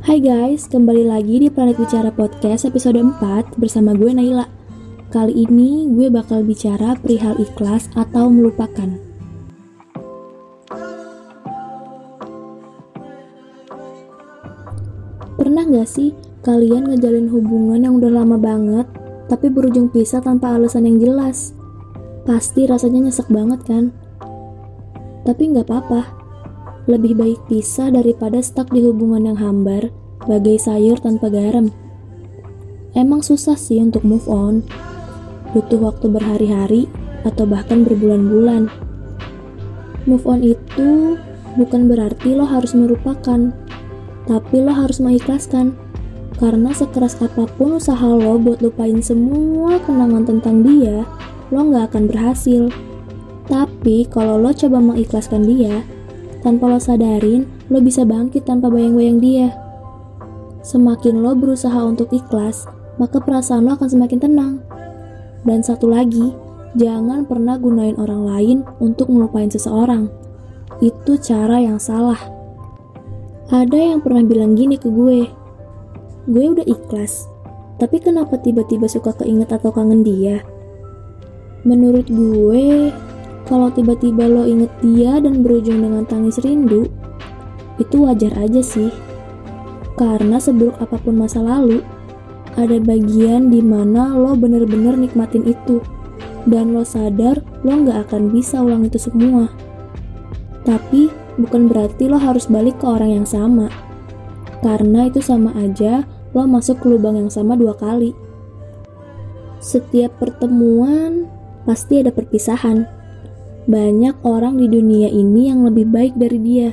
Hai guys, kembali lagi di Planet Bicara Podcast episode 4 bersama gue Naila. Kali ini gue bakal bicara perihal ikhlas atau melupakan. Pernah gak sih kalian ngejalin hubungan yang udah lama banget, tapi berujung pisah tanpa alasan yang jelas? Pasti rasanya nyesek banget kan? Tapi nggak apa-apa, lebih baik pisah daripada stuck di hubungan yang hambar, bagai sayur tanpa garam. Emang susah sih untuk move on, butuh waktu berhari-hari atau bahkan berbulan-bulan. Move on itu bukan berarti lo harus merupakan, tapi lo harus mengikhlaskan. Karena sekeras apa pun usaha lo buat lupain semua kenangan tentang dia, lo nggak akan berhasil. Tapi kalau lo coba mengikhlaskan dia, tanpa lo sadarin, lo bisa bangkit tanpa bayang-bayang dia. Semakin lo berusaha untuk ikhlas, maka perasaan lo akan semakin tenang. Dan satu lagi, jangan pernah gunain orang lain untuk melupain seseorang. Itu cara yang salah. Ada yang pernah bilang gini ke gue, gue udah ikhlas, tapi kenapa tiba-tiba suka keinget atau kangen dia? Menurut gue, kalau tiba-tiba lo inget dia dan berujung dengan tangis rindu, itu wajar aja sih. Karena seburuk apa pun masa lalu, ada bagian di mana lo bener-bener nikmatin itu. Dan lo sadar lo nggak akan bisa ulang itu semua. Tapi bukan berarti lo harus balik ke orang yang sama. Karena itu sama aja lo masuk ke lubang yang sama dua kali. Setiap pertemuan pasti ada perpisahan. Banyak orang di dunia ini yang lebih baik dari dia.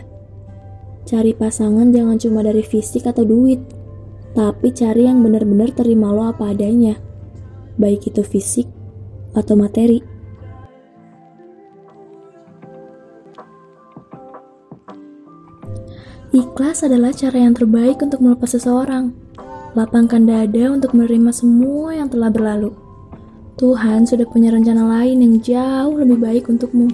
Cari pasangan jangan cuma dari fisik atau duit, tapi cari yang benar-benar terima lo apa adanya, baik itu fisik atau materi. Ikhlas adalah cara yang terbaik untuk melepas seseorang. Lapangkan dada untuk menerima semua yang telah berlalu. Tuhan sudah punya rencana lain yang jauh lebih baik untukmu.